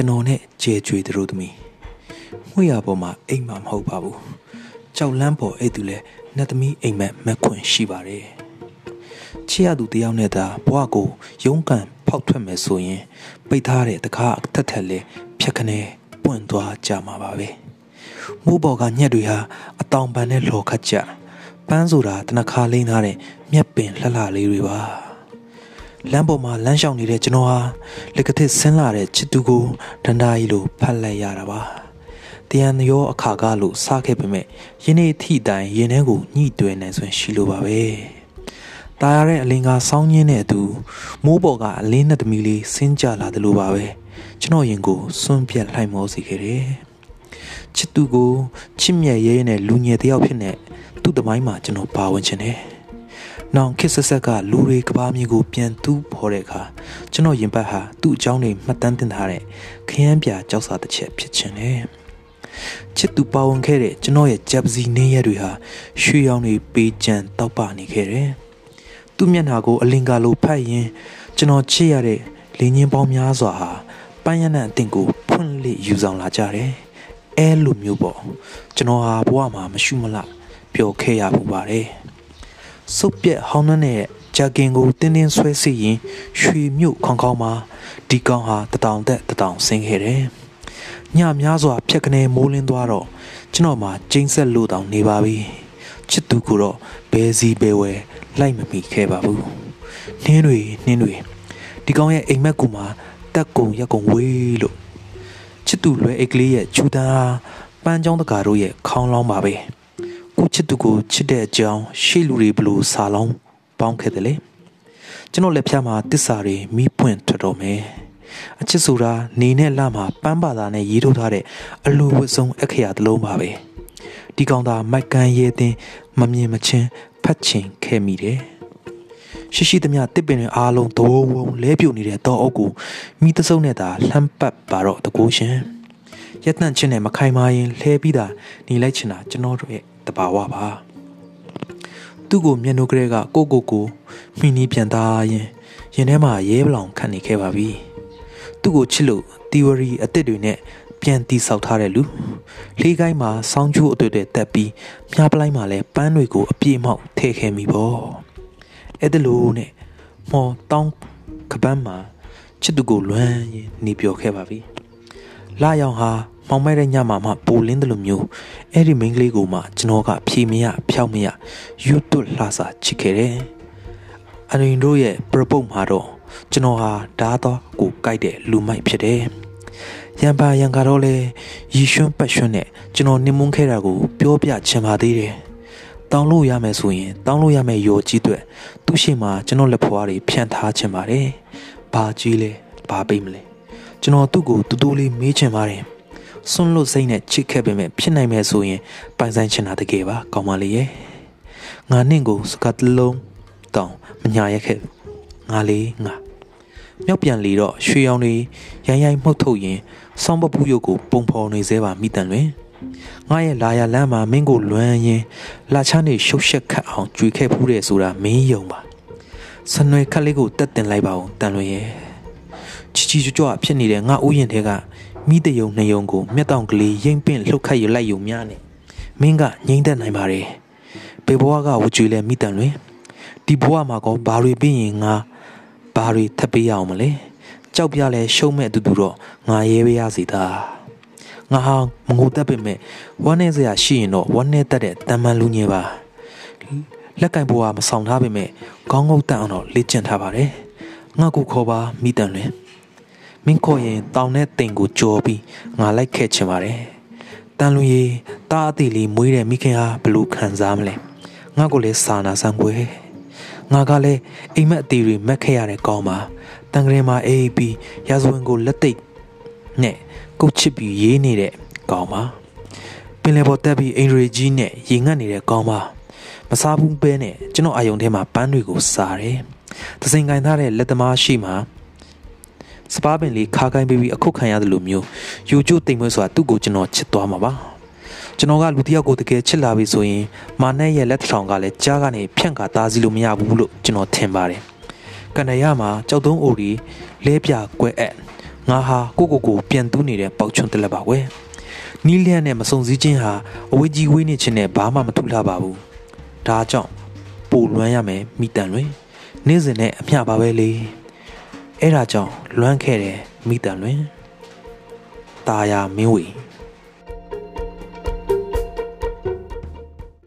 ကျွန်တော်နဲ့ကြဲကြွေသူတို့သမီးငွေရပေါ်မှာအိမ်မှာမဟုတ်ပါဘူးကြောက်လန်းပေါ်အဲ့သူလဲနှစ်သမီးအိမ်မက်မက်ခွင်ရှိပါတယ်ချစ်ရသူတယောက်နဲ့သာဘဝကိုရုန်းကန်ဖောက်ထွက်မယ်ဆိုရင်ပိတ်ထားတဲ့တကားအထက်ထက်လဲဖြက်ခနဲပွင့်သွားကြမှာပါပဲမိုးပေါ်ကညက်တွေဟာအတောင်ပန်နဲ့လော်ခတ်ကြပန်းဆိုတာတနခါလိမ့်ထားတဲ့မြက်ပင်လှလှလေးတွေပါ လမ်းပေါ်မှာလမ်းလျှောက်နေတဲ့ကျွန်တော်ဟာလက်ကထစ်ဆင်းလာတဲ့ချစ်သူကိုဒန္တာကြီးလိုဖတ်လိုက်ရတာပါတရံရောအခါကလို့စားခဲ့ပေမဲ့ယင်းနေ့ထိတိုင်ရင်ထဲကိုညှိတွယ်နိုင်စွမ်းရှိလိုပါပဲตายရတဲ့အလင်းကစောင်းညင်းတဲ့အတူမိုးပေါ်ကအလင်းနဲ့တမီလေးဆင်းကြလာတယ်လို့ပါပဲကျွန်တော်ရင်ကိုစွန့်ပြက်လှိုက်မောစေခဲ့တယ်ချစ်သူကိုချစ်မြတ်ရဲရဲနဲ့လူငယ်တယောက်ဖြစ်နေသူ့တမိုင်းမှာကျွန်တော်ပါဝင်ချင်တယ်။ နောင်ခစ်ဆက်ဆက်ကလူတွေကဘာမျိုးကိုပြန်တူးဖော်တဲ့အခါကျွန်တော်ရင်ပတ်ဟာသူ့အကြောင်းတွေမှတ်တမ်းတင်ထားတဲ့ခရမ်းပြကြောက်စာတစ်ချက်ဖြစ်ချင်တယ်။ချစ်သူပါဝင်ခဲ့တဲ့ကျွန်တော်ရဲ့ဂျပ်စီနေရက်တွေဟာရွှေရောင်တွေပေးကြံတောက်ပနေခဲ့တယ်။သူ့မျက်နှာကိုအလင်္ကာလိုဖတ်ရင်ကျွန်တော်ချစ်ရတဲ့လင်းချင်းပေါင်းများစွာဟာပန်းရနံအတင်ကိုဖွင့်လှစ်ယူဆောင်လာကြတယ်။အဲလိုမျိုးပေါ့ကျွန်တော်ဟာဘဝမှာမရှုမလပျော်ခဲ့ရမှုပါတယ်။ စုပ်ပြက်ဟောင်းနှန်းတဲ့ဂျာကင်ကိုတင်းတင်းဆွဲစီရင်ရွှေမြို့ခေါင်ခေါင်မှာဒီကောင်ဟာတတောင်သက်တတောင်ဆင်းခဲ့တယ်။ညများစွာဖြက်ကနေမိုးလင်းသွားတော့ကျွန်တော်မှကျင်းဆက်လို့တောင်နေပါပြီ။ချစ်သူကိုတော့ဘဲစီဘဲဝဲလိုက်မမိခဲ့ပါဘူး။နှင်းတွေနှင်းတွေဒီကောင်ရဲ့အိမ်မက်ကူမှာတက်ကုံရက်ကုံဝေးလို့ချစ်သူလွယ်အိတ်ကလေးရဲ့ချူတန်းပန်းချောင်းတကာတို့ရဲ့ခေါင်းလောင်းပါပဲ။ ကိုချစ်သူကိုချစ်တဲ့အကြောင်းရှေ့လူတွေဘလို့စာလုံးပေါင်းခဲ့တယ်လေကျွန်တော်လက်ဖြားမှာတစ္ဆာတွေမိပွင့်ထွက်တော်မယ်အချစ်ဆိုတာနေနဲ့လမှာပန်းပါတာနဲ့ရေးထုတ်ထားတဲ့အလိုဝတ်ဆုံးအခရာတစ်လုံးပါပဲဒီကောင်သာမိုက်ကန်ရဲတင်မမြင်မချင်းဖတ်ချင်ခဲ့မိတယ်ရှိရှိသမျှတစ်ပင်တွေအားလုံးသဝုံဝုံလဲပြုတ်နေတဲ့တောအုပ်ကိုမိသစုံနဲ့သာလှမ်းပတ်ပါတော့တကူရှင်ရက်တန့်ချင်းနဲ့မခိုင်မာရင်လှဲပြီးတာနေလိုက်ချင်တာကျွန်တော်တို့ရဲ့ တဘာဝပါသူ့ကိုမျက်နှာကလေးကကိုကိုကိုမိနီးပြန်သားရင်ရင်ထဲမှာရဲပလောင်ခံနေခဲ့ပါပြီသူ့ကိုချစ်လို့ theory အစ်စ်တွေနဲ့ပြန်တီဆောက်ထားတဲ့လူလေးကိုင်းမှာစောင်းကျိုးအတွေ့အတွေ့တက်ပြီးမြားပလိုက်မှာလဲပန်းတွေကိုအပြည့်မောက်ထည့်ခဲ့မိပေါ့အဲ့ဒါလို့နဲ့မော်တောင်းကပန်းမှာချစ်သူကိုလွမ်းရင်နေပြောခဲ့ပါပြီလာရောင်ဟာ မောင်မဲတဲ့ညမှာမှပိုလင်းတယ်လို့မျိုးအဲ့ဒီမိန်းကလေးကိုမှကျွန်တော်ကဖြေမရဖျောက်မရယူတွတ်လှစာချစ်ခဲ့တယ်အရင်တို့ရဲ့ပရပုတ်မှာတော့ကျွန်တော်ဟာဓာတော့ကိုကြိုက်တဲ့လူမိုက်ဖြစ်တယ်ရံပါရံကတော့လေရီရွှန်းပတ်ရွှန်းနဲ့ကျွန်တော်နှင်မွန်းခဲ့တာကိုပြောပြချင်ပါသေးတယ်တောင်းလို့ရမယ်ဆိုရင်တောင်းလို့ရမယ်ရောကြီးတွေသူ့ရှိမှကျွန်တော်လက်ဖွားတွေဖြန့်ထားချင်ပါတယ်ဘာကြီးလဲဘာပိတ်မလဲကျွန်တော်သူ့ကိုတူတူလေးမေးချင်ပါတယ် စွန့်လွတ်စိတ်နဲ့ချစ်ခဲ့ပေမဲ့ဖြစ်နိုင်မယ်ဆိုရင်ပိုင်ဆိုင်ချင်တာတကယ်ပါကောင်းပါလေရဲ့ငါနှင့်ကိုစကားတလုံးတောင်မညာရက်ခဲ့ငါလေးငါမြောက်ပြန်လေတော့ရွှေရောင်တွေရိုင်းရိုင်းမှုတ်ထုတ်ရင်ဆောင်းပပူးရုပ်ကိုပုံဖော်နေသေးပါမိတန်လွင်ငါရဲ့လာရလမ်းမှာမင်းကိုလွမ်းရင်လာချနေရှုပ်ရှက်ခတ်အောင်ကြွေခဲ့ဖူးတယ်ဆိုတာမင်းယုံပါစနွယ်ခက်လေးကိုတက်တင်လိုက်ပါဦးတန်လွင်ရဲ့ချီချီကြွကြွဖြစ်နေတဲ့ငါဥယျာဉ်ထဲက မိတယုံနှယုံကိုမျက်တောင်ကလေးရိမ့်ပင့်လှုပ်ခတ်ရလိုက်ယူများနေမင်းကငိမ့်သက်နိုင်ပါတယ်ဘေဘွားကဝကြွေလဲမိတန်လွင်ဒီဘွားမှာကောဘာတွေပြီးရင်ငါဘာတွေထပ်ပေးရအောင်မလဲကြောက်ပြလဲရှုံးမဲ့အတူတူတော့ငါရဲပေးရစီသားငါဟာမငိုတတ်ပေမဲ့ဝမ်းနေစရာရှိရင်တော့ဝမ်းနေတတ်တဲ့တမန်လူငယ်ပါလက်ကင်ဘွားမဆောင်ထားပေမဲ့ခေါင်းငုတ်တန်အောင်တော့လေ့ကျင့်ထားပါတယ်ငါကိုခေါ်ပါမိတန်လွင် မင်းခေါ်ရင်တောင်နဲ့တိမ်ကိုကြော်ပြီးငါလိုက်ခဲ့ချင်ပါတယ်တန်လူရီတားအသေးလေးမွေးတဲ့မိခင်ဟာဘလို့ခံစားမလဲငါကိုလည်းစာနာဆန်းွယ်ငါကလည်းအိမ်မက်အသေးတွေမက်ခဲ့ရတဲ့ကောင်းပါတန်ကလေးမှာအေးပြီးရာဇဝင်ကိုလက်သိပ်နဲ့ကုတ်ချစ်ပြီးရေးနေတဲ့ကောင်းပါပင်လယ်ပေါ်တက်ပြီးအိမ်ရီကြီးနဲ့ရေငတ်နေတဲ့ကောင်းပါမစားဘူးပဲနဲ့ကျွန်တော်အာယုံထဲမှာပန်းတွေကိုစားတယ်။သစိန်ကင်ထားတဲ့လက်သမားရှိမှ စပားပင်လေးခါကိုင်းပြီးပြီးအခုတ်ခံရတယ်လို့မျိုးယူကျိုးတိမ်မွေးစွာသူ့ကိုကျွန်တော်ချစ်သွားမှာပါကျွန်တော်ကလူတစ်ယောက်ကိုတကယ်ချစ်လာပြီဆိုရင်မာနက်ရဲ့လက်ထောင်ကလည်းကြားကနေဖြန့်ကာသားစီလို့မရဘူးလို့ကျွန်တော်ထင်ပါတယ်ကန္တရမှာကြောက်သုံးအိုဒီလဲပြကွဲအပ်ငါဟာကိုကိုကိုပြန်တူးနေတဲ့ပေါက်ချွန်းတက်လက်ပါကွယ်နီးလျက်နဲ့မစုံစည်းခြင်းဟာအဝေးကြီးဝေးနေခြင်းနဲ့ဘာမှမထူလာပါဘူးဒါကြောင့်ပိုလွမ်းရမယ်မိတန်လွင်နေ့စဉ်နဲ့အမျှပါပဲလေ အဲ့ဒါကြောင့်လွမ်းခဲ့တယ်မိတန်လွင်တာယာမင်းဝီ